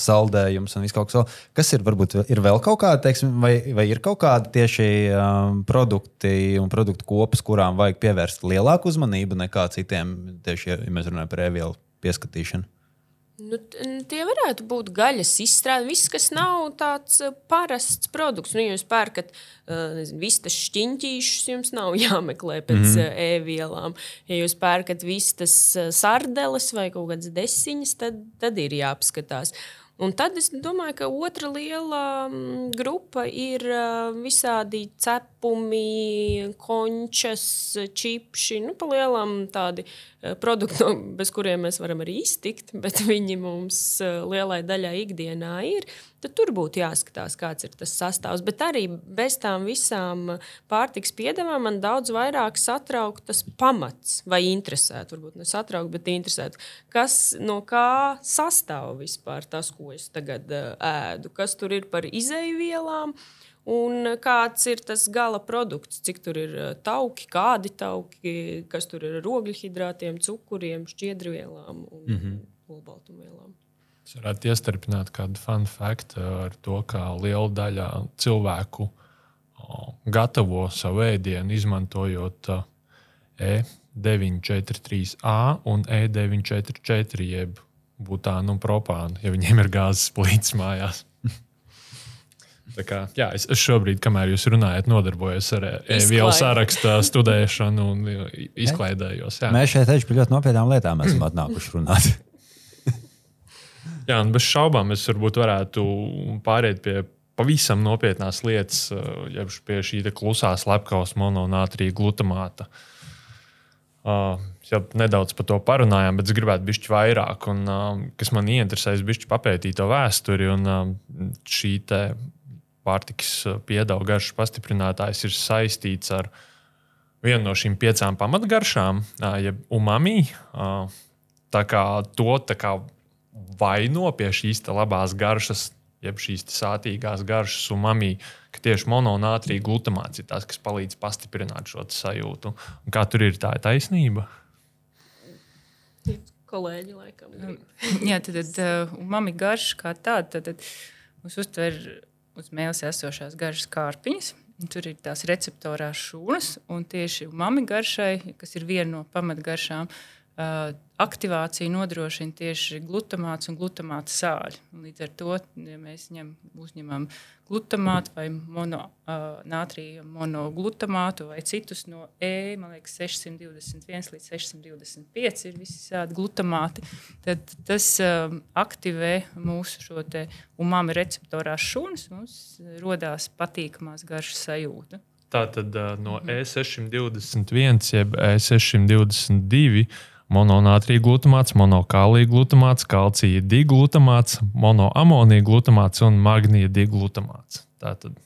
saldējums un viss kaut kas tāds. Kas ir, varbūt ir vēl kaut kāda, teiksim, vai, vai ir kaut kādi tieši produkti un produktu kopas, kurām vajag pievērst lielāku uzmanību nekā citiem, tieši, ja mēs runājam par ēvielu pieskatīšanu? Nu, tie varētu būt gaļas izstrāde. Viss, kas nav tāds uh, parasts produkts. Nu, ja jūs pērkat uh, vistas šķiņķīšus, jums nav jāmeklē pēc mm -hmm. e-vielām. Ja jūs pērkat vistas sardeles vai kaut kādas desiņas, tad, tad ir jāapskatās. Un tad es domāju, ka otra liela mm, grupa ir visādi cepumi, končas, čipši. Nu, pa lielam tādi produkti, no, bez kuriem mēs varam arī iztikt, bet viņi mums lielai daļai ikdienā ir. Tad tur būtu jāskatās, kāds ir tas sastāvs. Bet arī bez tām visām pārtiks piedevām man daudz vairāk satrauc tas pamats vai interesēt. Varbūt ne satrauc, bet interesēt. Kas no kā sastāv vispār tas, ko es tagad ēdu? Kas tur ir par izēvielām? Un kāds ir tas gala produkts, cik tur ir tauki, kādi tauki, kas tur ir ar ogļhidrātiem, cukuriem, šķiedrvielām un mm -hmm. olbaltumvielām. Es varētu iestarpināt kādu fun faktu ar to, ka liela daļa cilvēku gatavo savu ēdienu, izmantojot E943A un E944, jeb butānu un propānu, ja viņiem ir gāzes plīts mājās. Kā, jā, es, es šobrīd, kamēr jūs runājat, nodarbojos ar e-vielu sarakstu studēšanu un izklaidējos. Jā. Mēs šeit tieši par ļoti nopietnām lietām esam atnākuši runāt. jā, un bez šaubām es varbūt varētu pāriet pie pavisam nopietnās lietas, jau pie šī klusā slepkavas mononātrija glutamāta. Uh, jau nedaudz par to parunājām, bet es gribētu bišķi vairāk. Un, uh, kas man ieinteresēs, bišķi papētīt to vēsturi un uh, šī pārtikas piedevu garšas pastiprinātājs ir saistīts ar vienu no šīm piecām pamatgaršām, jeb umami. Tā kā to tā kā vaino pie šīs labās garšas, jeb šīs sātīgās garšas umami, ka tieši mononātrija glutamāts ir tas, kas palīdz pastiprināt šo sajūtu. Un kā tur ir tā taisnība? Kolēģi, laikam. Jā, tad, tad uh, umami garša kā tāda, tad, tad mums uztver uz mēles esošās garžas kārpiņas. Tur ir tās receptorās šūnas, un tieši umami garšai, kas ir viena no pamatgaršām, aktivāciju nodrošina tieši glutamāts un glutamāta sāļi. Līdz ar to, ja mēs ņem, uzņemam glutamātu vai mononātriju, monoglutamātu vai citus no E, man liekas, 621 līdz 625 ir visi tādi glutamāti, tad tas um, aktivē mūsu šo umami receptorās šūnas, mums rodās patīkamās garšas sajūta. Tā tad uh, no E621 jeb E622 mononātrija glutamāts, monokālija glutamāts, kalcija diglutamāts, monoamonija glutamāts un magnija diglutamāts. Tātad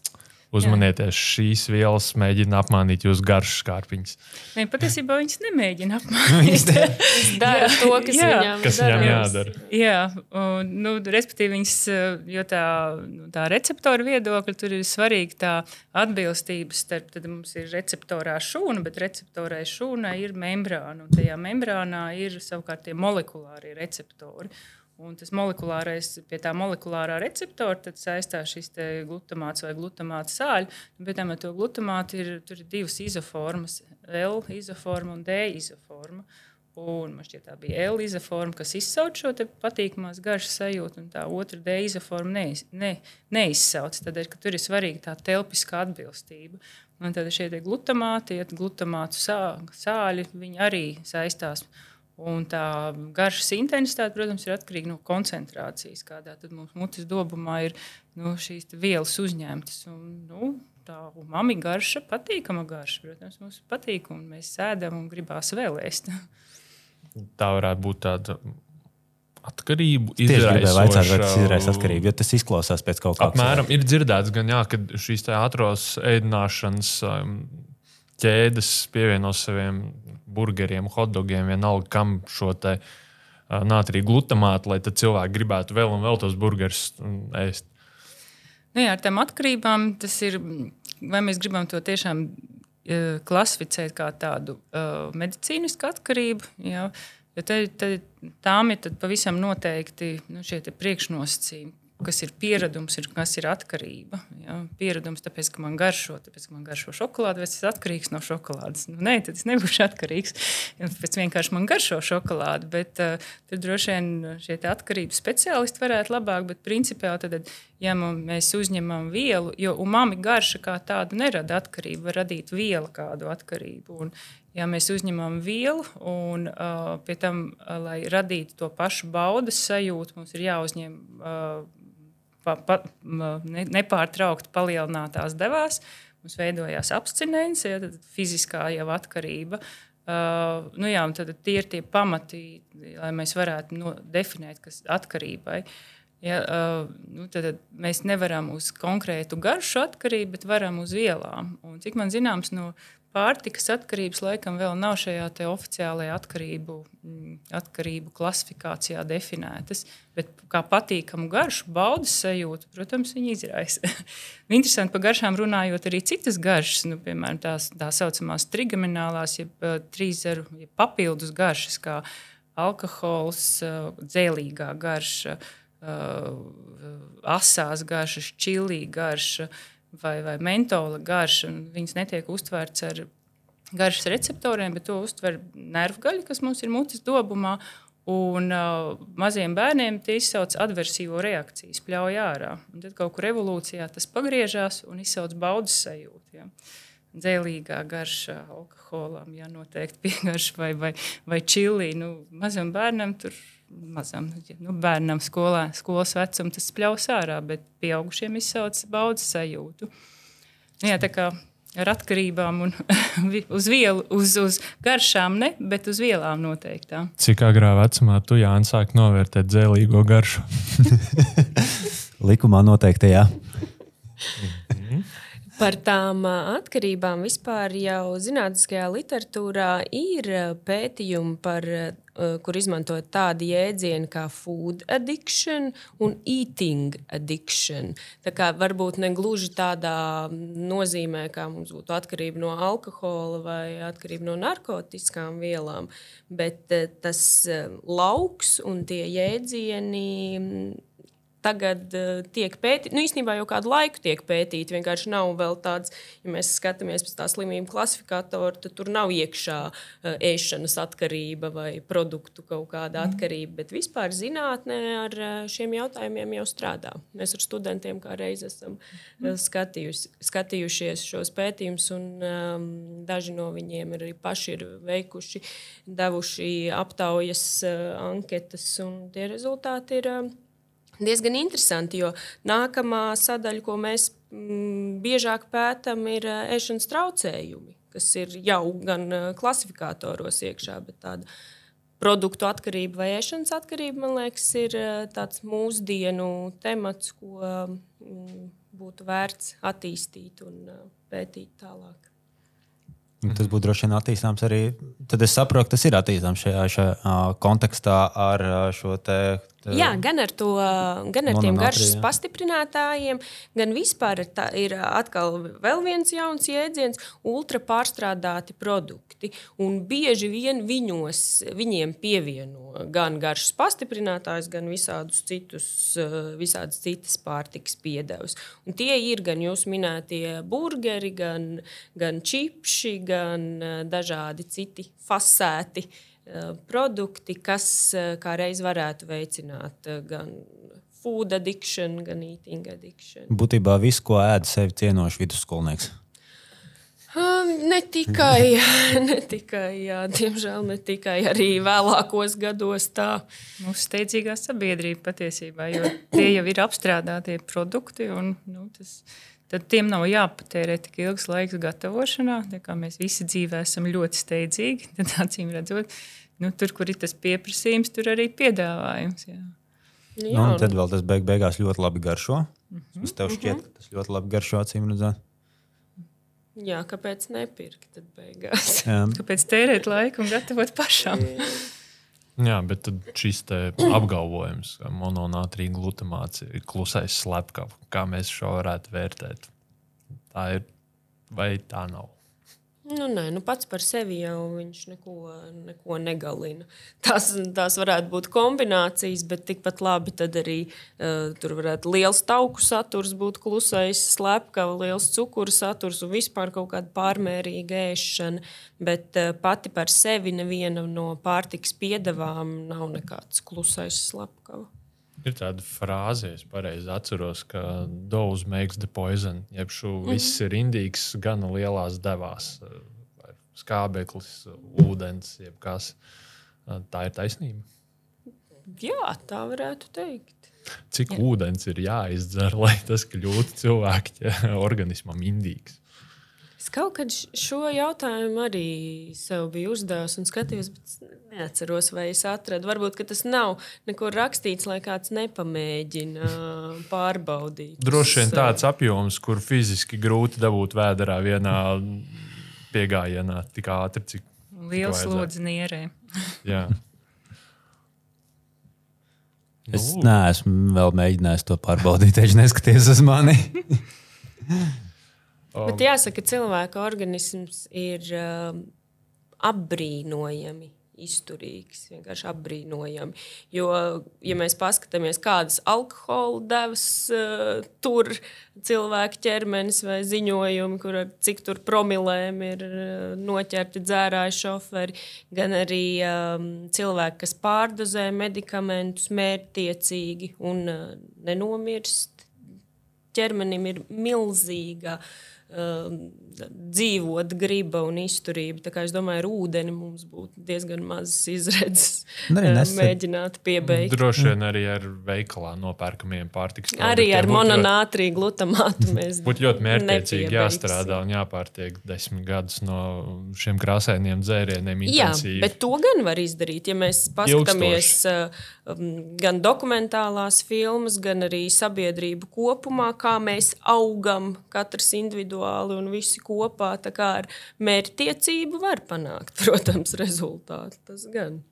Uzmanieties, šīs vielas mēģina apmānīt jūsu garšas kārpiņas. Nē, patiesībā viņas nemēģina apmānīt. Viņas dara to, kas jā. viņam, kas viņam jādara. Jā, un, nu, respektīvi, viņas, jo tā, nu, tā receptora viedokļa tur ir svarīga tā atbilstība starp, tad mums ir receptorā šūna, bet receptorai šūnai ir membrāna, un tajā membrānā ir savukārt tie molekulārie receptori. Un tas molekulārais, pie tā molekulārā receptora saistās šis glutamāts vai glutamāta sāļi. Bet tam ar to glutamātu ir, ir divas izoformas, L izoforma un D izoforma. Un man šķiet, tā bija L izoforma, kas izsauc šo patīkamās garšas sajūtu, un tā otra D izoforma neiz, ne, neizsauc. Tādēļ, ka tur ir svarīga tā telpiskā atbilstība. Un tad šie glutamāti, glutamātu sā, sāļi, viņi arī saistās ar Un tā garšas intensitāte, protams, ir atkarīga no koncentrācijas, kādā mums mutes dobumā ir nu, šīs vielas uzņemtas. Un, nu, tā umami garša, patīkama garša, protams, mums patīk, un mēs sēdam un gribās vēl ēst. tā varētu būt tāda atkarību izraisīta. Tas izraisa atkarību, jo tas izklausās pēc kaut kā tāda. Apmēram ir dzirdēts, gan jā, ka šīs ātrās ēdināšanas um, ķēdes pievieno saviem burgeriem, hotdogiem, vienalga kam šo te uh, nātriju glutamātu, lai cilvēki gribētu vēl un vēl tos burgerus ēst. Nu jā, ar tām atkarībām tas ir, vai mēs gribam to tiešām uh, klasificēt kā tādu uh, medicīnisku atkarību. Jā. Jo te, te, tām ir pavisam noteikti nu, šie priekšnosacījumi, kas ir pieredums, ir, kas ir atkarība. Ja? Pieredums, tāpēc, ka man garšo, tāpēc, ka man garšo šokolāde, vai es esmu atkarīgs no šokolādes. Nu, nē, tad es nebūšu atkarīgs. Tāpēc vienkārši man garšo šokolāde. Bet uh, tur droši vien šie atkarības speciālisti varētu labāk, bet principā tad, ja mēs uzņemam vielu, jo umami garša kā tādu nerada atkarību, var radīt viela kādu atkarību. Un, ja mēs uzņemam vielu un uh, pie tam, uh, lai radītu to pašu baudas sajūtu, mums ir jāuzņem uh, pa, pa, ne, nepārtraukti palielinātās devās. Mums veidojās abstinence, ja, fiziskā jau atkarība. Uh, nu jā, tad tie ir tie pamati, lai mēs varētu no, definēt, kas ir atkarībai. Ja, uh, nu, tad, tad mēs nevaram uz konkrētu garšu atkarību, bet varam uz vielām. Un, cik man zināms, no pārtikas atkarības laikam vēl nav šajā oficiālajā atkarību, mm, atkarību klasifikācijā definētas. Bet kā patīkamu garšu, baudas sajūtu, protams, viņi izraisa. Interesanti par garšām runājot, arī citas garšas, nu, piemēram, tās tā saucamās trigaminālās, jeb uh, trīszeru, jeb papildus garšas, kā alkohols, uh, dzēlīgā garša, uh, asās garšas, čilī garša. Vai, vai mentola garša. Viņas netiek uztvērts ar garšas receptoriem, bet to uztver nervu gaļa, kas mums ir mutes dobumā. Un uh, maziem bērniem tie izsauc adversivo reakciju, spļauj ārā. Un tad kaut kur evolūcijā tas pagriežās un izsauc baudas sajūtu. Ja. Dzēlīgā garša alkoholam, ja noteikti piegarša vai, vai, vai čili. Nu, mazam bērnam tur mazam nu, bērnam, skolā, skolas vecumā, tas spļaus ārā, bet pieaugušiem izsauc baudas sajūtu. Nu, jā, tā kā ar atkarībām un uz vielu, uz, uz garšām, ne, bet uz vielām noteikti. Cik agrā vecumā tu Jānis sāk novērtēt dzēlīgo garšu? Likumā noteikti, jā. Par tām atkarībām vispār jau zinātniskajā literatūrā ir pētījumi, par, kur izmantot tādu jēdzienu kā food addiction un eating addiction. Tā kā varbūt ne gluži tādā nozīmē, kā mums būtu atkarība no alkohola vai atkarība no narkotiskām vielām, bet tas lauks un tie jēdzieni tagad uh, tiek pētīti. Nu, īstenībā jau kādu laiku tiek pētīti. Vienkārši nav vēl tāds, ja mēs skatāmies pēc tā slimību klasifikatora, tad tur nav iekšā uh, ēšanas atkarība vai produktu kaut kāda mm. atkarība. Bet vispār zinātnē ar uh, šiem jautājumiem jau strādā. Mēs ar studentiem kā reiz esam uh, skatījus, skatījušies šos pētījumus, un um, daži no viņiem arī paši ir veikuši, devuši aptaujas uh, anketas, un tie rezultāti ir. Uh, diezgan interesanti, jo nākamā sadaļa, ko mēs mm, biežāk pētām, ir ēšanas traucējumi, kas ir jau gan klasifikatoros iekšā, bet tāda produktu atkarība vai ēšanas atkarība, man liekas, ir tāds mūsdienu temats, ko mm, būtu vērts attīstīt un pētīt tālāk. Tas būtu droši vien attīstāms arī. Tad es saprotu, tas ir attīstāms šajā, šajā kontekstā ar šo Jā, gan ar, to, gan ar tiem garšas pastiprinātājiem, gan vispār ir, tā, ir atkal vēl viens jauns jēdziens - ultra pārstrādāti produkti. Un bieži vien viņos, viņiem pievieno gan garšas pastiprinātājs, gan visādus citus, visādas citas pārtikas piedevas. Un tie ir gan jūs minētie burgeri, gan, gan čipši, gan dažādi citi fasēti uh, Eh, produkti, kas eh, kā reiz varētu veicināt eh, gan food addiction, gan eating addiction. Būtībā viss, ko ēd sevi cienošs vidusskolnieks. Um, ne tikai, ne tikai jā, diemžēl, ne tikai arī vēlākos gados tā. Mūsu steidzīgā sabiedrība patiesībā, jo tie jau ir apstrādātie produkti. Un, nu, tas, tad tiem nav jāpatērē tik ilgs laiks gatavošanā. Mēs visi dzīvē esam ļoti steidzīgi. Tad, acīm redzot, nu, tur, kur ir tas pieprasījums, tur arī piedāvājums. Jā. Jā. Nu, tad vēl tas beig beigās ļoti labi garšo. Mm -hmm. Es tev šķiet, ka tas ļoti labi garšo acīm redzot. Jā, kāpēc nepirkt? Tad beigās. kāpēc tērēt laiku un gatavot pašam? Jā, bet šis apgalvojums, ka mononātrija glutamāts ir klusais slepkavs, kā mēs šo varētu vērtēt? Tā ir vai tā nav? Nu, nē, nu pats par sevi jau viņš neko, neko negalina. Tās, tās varētu būt kombinācijas, bet tikpat labi arī uh, tur varētu liels tauku saturs būt klusais, slepkava, liels cukuru saturs un vispār kaut kāda pārmērīga ēšana. Bet uh, pati par sevi neviena no pārtiks piedevām nav nekāds klusais slepkava. Ir tāda frāze, es pareizi atceros, ka dose makes the poison. Jeb šo mm -hmm. viss ir indīgs, gan lielās devās. Skābeklis, ūdens, jebkas. Tā ir taisnība. Jā, tā varētu teikt. Cik Jā. ūdens ir jāizdzer, lai tas kļūtu cilvēka organismam indīgs? Es kaut kad šo jautājumu arī sev biju uzdevusi un skatījos, bet neatceros, vai es atradu. Varbūt tas nav nekur rakstīts, lai kāds nepamēģina pārbaudīt. Droši vien tāds apjoms, kur fiziski grūti dabūt vēdā vienā piegājienā tik ātri, cik Liels slodzi nierē. jā. Es neesmu vēl mēģinājis to pārbaudīt, tieši neskaties uz mani. Bet jāsaka, ka cilvēka organisms ir um, apbrīnojami izturīgs. Vienkārši apbrīnojami. Jo, ja mēs paskatāmies, kādas alkohola devas uh, tur cilvēka ķermenis vai ziņojumi, kur ar cik tur promilēm ir uh, noķerti dzērāji šoferi, gan arī um, cilvēki, kas pārdozē medikamentus mērķtiecīgi un uh, nenomirst ķermenim ir milzīga uh, dzīvot griba un izturība. Tā kā es domāju, ar ūdeni mums būtu diezgan mazas izredzes Nu, uh, nesen- mēģināt piebeigt. Droši vien arī ar veikalā nopērkamiem pārtiks produktiem. Arī ar būtu ļoti- mononātriju glutamātu mēs Būtu ļoti mērķiecīgi jāstrādā un jāpārtiek desmit gadus no šiem krāsainiem dzērieniem. Jā, intensīvi. bet to gan var izdarīt. Ja mēs paskatāmies uh, um, gan dokumentālās filmas, gan arī sabiedrību kopumā, kā mēs augam, katrs individuāli un visi kopā, ar mērķtiecību var panākt, protams, rezultātu. Tas gan.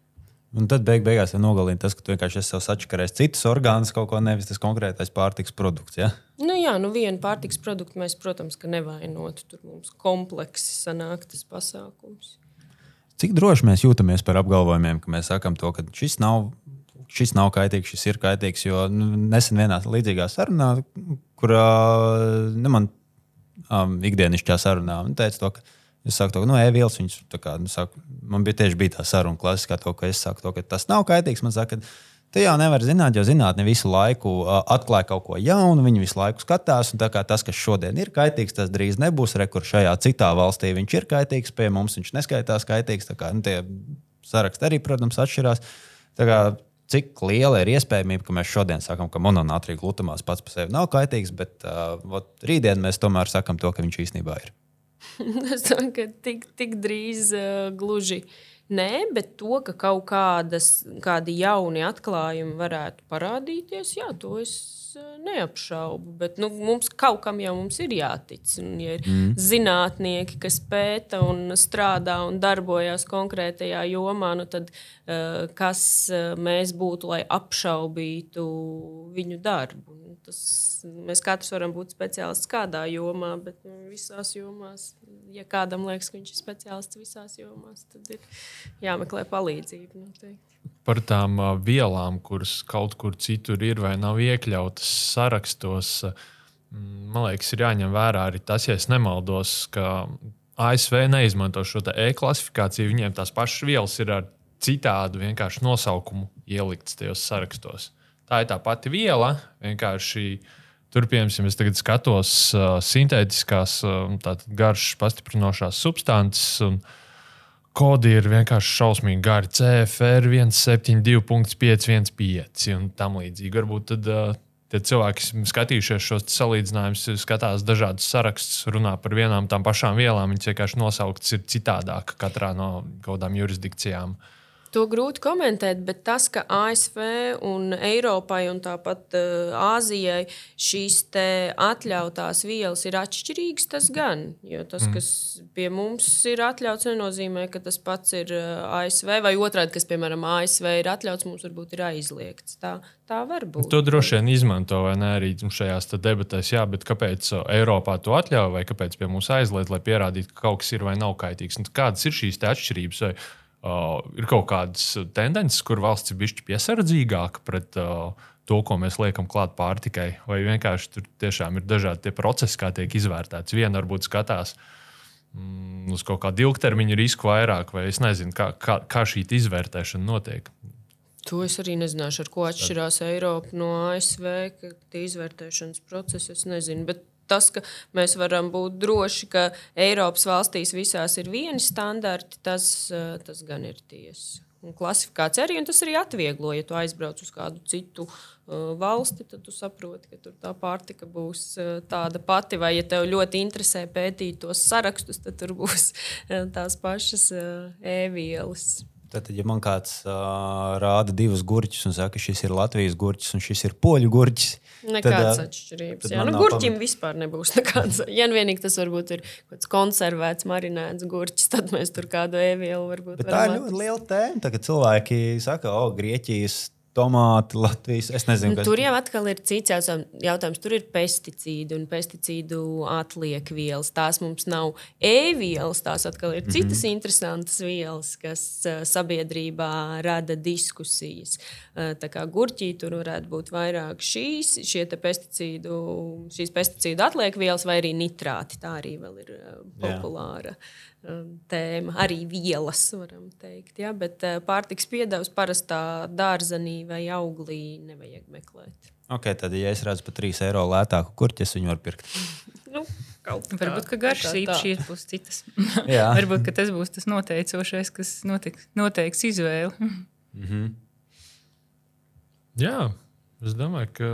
Un tad beig beigās ir nogalina tas, ka tu vienkārši esi sačakarējis citus orgānus, kaut ko nevis tas konkrētais pārtiks produkts. Ja? Nu, jā, nu vienu pārtiks produktu mēs, protams, ka nevainotu. Tur mums kompleksi sanāk tas pasākums. Cik droši mēs jūtamies par apgalvojumiem, ka mēs sakām to, ka šis nav, šis nav kaitīgs, šis ir kaitīgs. Jo nu, nesen vienā līdzīgā sarunā, kurā nu, man um, ikdienišķā sarunā viņa teica, to, ka es saku, to, ka nu, e-vielas, viņas, tā kā, nu, saku, man bija tieši bija tā saruna klasiskā, to, ka es saku, to, ka tas nav kaitīgs. Man saka, ka Tu jau nevari zināt, jo zinātnē visu laiku uh, atklāja kaut ko jaunu, viņi visu laiku skatās. Tas, kas šodien ir kaitīgs, tas drīz nebūs. Rekur šajā citā valstī viņš ir kaitīgs, pie mums viņš neskaitās kaitīgs. Kā, nu, tie saraksti arī, protams, atšķirās. Kā, cik liela ir iespējamība, ka mēs šodien sakām, ka mononātrija glutamās pats par sevi nav kaitīgs, bet uh, vot, rītdien mēs tomēr sakām to, ka viņš īstenībā ir. Es domāju, ka tik, tik drīz uh, gluži nē, bet to, ka kaut kādas, kādi jauni atklājumi varētu parādīties, jā, to es neapšaubu. Bet nu, mums kaut kam jau mums ir jātic. Un, ja ir mm. zinātnieki, kas pēta un strādā un darbojas konkrētajā jomā, nu tad uh, kas uh, mēs būtu, lai apšaubītu viņu darbu? Nu, Tas, mēs katrs varam būt speciālists kādā jomā, bet nu, visās jomās, ja kādam liekas, ka viņš ir speciālists visās jomās, tad ir jāmeklē palīdzība. Noteikti. Par tām vielām, kuras kaut kur citur ir vai nav iekļautas sarakstos, mm, man liekas, ir jāņem vērā arī tas, ja es nemaldos, ka ASV neizmanto šo e-klasifikāciju. Viņiem tās pašas vielas ir ar citādu vienkārši nosaukumu ieliktas tajos sarakstos. Tā ir tā pati viela, vienkārši tur, piemēram, es tagad skatos uh, sintētiskās, uh, garšas pastiprinošās substances. Un, Kodi ir vienkārši šausmīgi gari. CFR 172.515 un tam līdzīgi. Varbūt tad, uh, tie cilvēki, skatījušies šos salīdzinājumus, skatās dažādus sarakstus, runā par vienām tām pašām vielām. Viņas vienkārši nosauktas ir citādāk katrā no kaut kādām jurisdikcijām. To grūti komentēt, bet tas, ka ASV un Eiropai un tāpat uh, Āzijai šīs atļautās vielas ir atšķirīgas, tas gan. Jo tas, mm. kas pie mums ir atļauts, nenozīmē, ka tas pats ir uh, ASV, vai otrādi, kas, piemēram, ASV ir atļauts, mums varbūt ir aizliegts. Tā, tā var būt. To droši vien izmanto vai ne arī šajās debatēs, jā, bet kāpēc uh, Eiropā to atļauj vai kāpēc pie mums aizliedz, lai pierādītu, ka kaut kas ir vai nav kaitīgs. Un kādas ir šīs atšķirības? Vai, uh, ir kaut kādas tendences, kur valsts ir bijusi piesardzīgāka pret uh, to, ko mēs liekam klāt pārtikai, vai vienkārši tur tiešām ir dažādi procesi, kā tiek izvērtēts. Viena varbūt skatās mm, uz kaut kādu ilgtermiņa risku vairāk, vai es nezinu, kā, kā, kā šī izvērtēšana notiek. To es arī nezināšu, ar ko atšķirās Eiropa no ASV, ka tie izvērtēšanas procesi es nezinu. Bet tas, ka mēs varam būt droši, ka Eiropas valstīs visās ir vieni standarti, tas, eh, tas gan ir tiesa. Un klasifikācija arī, un tas arī atvieglo, ja tu aizbrauc uz kādu citu uh, valsti, tad tu saproti, ka tur tā pārtika būs uh, tāda pati. Vai, ja tev ļoti interesē pētīt tos sarakstus, tad tur būs uh, tās pašas uh, e-vielas. Tad, ja man kāds uh, rāda divus gurķus un saka, ka šis ir Latvijas gurķis un šis ir poļu gurķis, Nekādas atšķirības. Jā, nu, gurķim vispār nebūs nekādas. Ja nu vienīgi tas varbūt ir kaut kāds konservēts, marinēts gurķis, tad mēs tur kādu ēvielu varbūt Bet tā ir ļoti liela tēma. Tagad cilvēki saka, o, Grieķijas tomāti, Latvijas. Es nezinu, Nu, kas tur jau atkal ir cits jautājums. Tur ir pesticīdi un pesticīdu atliekvielas. Tās mums nav e-vielas, tās atkal ir citas mm -hmm. interesantas vielas, kas sabiedrībā rada diskusijas. Tā kā gurķī tur varētu būt vairāk šīs, pesticīdu, šīs pesticīdu atliekvielas vai arī nitrāti. Tā arī vēl ir uh, Jā. Um, tēma. Arī vielas, varam teikt. Ja? Bet uh, pārtiks piedevs parastā dārzenī vai auglī nevajag meklēt. okay, tad, ja es redzu par 3 eiro lētāku kurķi, es viņu varu pirkt. Nu. Varbūt ka garšas īpašības būs citas. Jā. Varbūt ka tas būs tas noteicošais, kas notiks, noteiks izvēli. Jā, es domāju, ka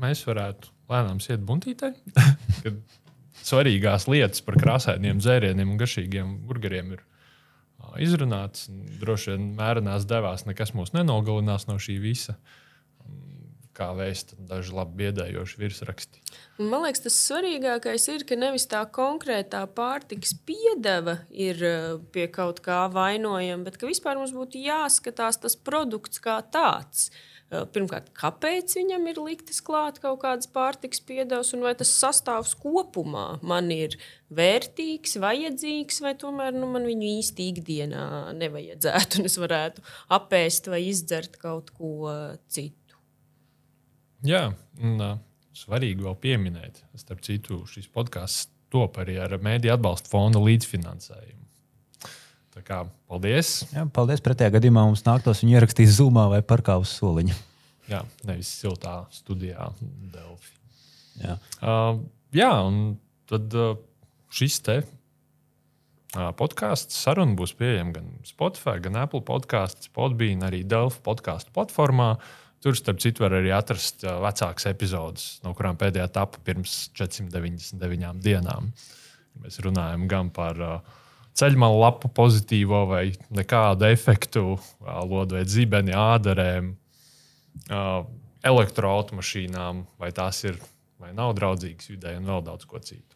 mēs varētu lēnām iet buntītē. kad svarīgās lietas par krāsainiem dzērieniem un garšīgiem burgeriem ir un Droši vien mērenās devās, nekas mūs nenogalinās no šī visa. Kā vēsta daži labi biedējoši virsraksti. Man liekas, tas svarīgākais ir, ka nevis tā konkrētā pārtikas piedeva ir pie kaut kā vainojama, bet ka vispār mums būtu jāskatās tas produkts kā tāds. Eh, Pirmkārt, kāpēc viņam ir liktas klāt kaut kādas pārtikas piedevas, un vai tas sastāvs kopumā man ir vērtīgs, vajadzīgs, vai tomēr nu, man viņu īsti ikdienā nevajadzētu, un es varētu apēst vai izdzert kaut ko citu. Jā, un uh, svarīgi vēl pieminēt, starp citu, šis podkāsts top arī ar mēdīju atbalsta fonda līdzfinansējumu. Tā kā paldies! Jā, paldies. Pretējā gadījumā mums nāktos viņu ierakstīt zumā vai parkā uz soliņa. Jā, nevis siltā studijā, Delfi. Jā. Uh, jā, un tad uh, šis te uh, podkāsts saruna būs pieejama gan Spotify, gan Apple podkāsts, Podbean, arī Delfi podkāstu platformā. Tur, starp citu, var arī atrast uh, vecākas epizodes, no kurām pēdējā tapa pirms 499 dienām. Mēs runājam gan par uh, ceļmalu lapu pozitīvo vai nekādu efektu, uh, lodveidu zibeni, ādarēm, elektroautomašīnām, vai tās ir vai nav draudzīgas vidē, un vēl daudz ko citu.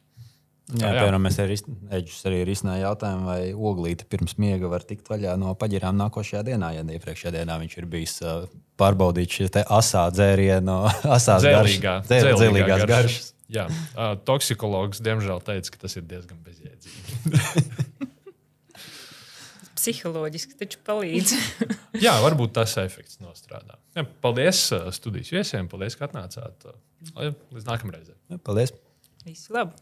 Jā, jā. piemēram, mēs arī Eģis arī risināja jautājumu, vai oglīte pirms miega var tikt vaļā no paģirām nākošajā dienā. Ja iepriekšējā dienā viņš ir bijis uh, pārbaudījis šīs asā dzērienu, asās Dzēlīgā, garšas, dzē- dzēlīgās garšas. garšas. Jā, uh, toksikologs diemžēl teica, ka tas ir diezgan bezjēdzīgi. Psiholoģiski taču palīdz. Jā, varbūt tas efekts nostrādā. Jā, paldies uh, studijas viesiem, paldies, ka atnācāt. Uh, Līdz nākamreizē. Paldies! Visu labu!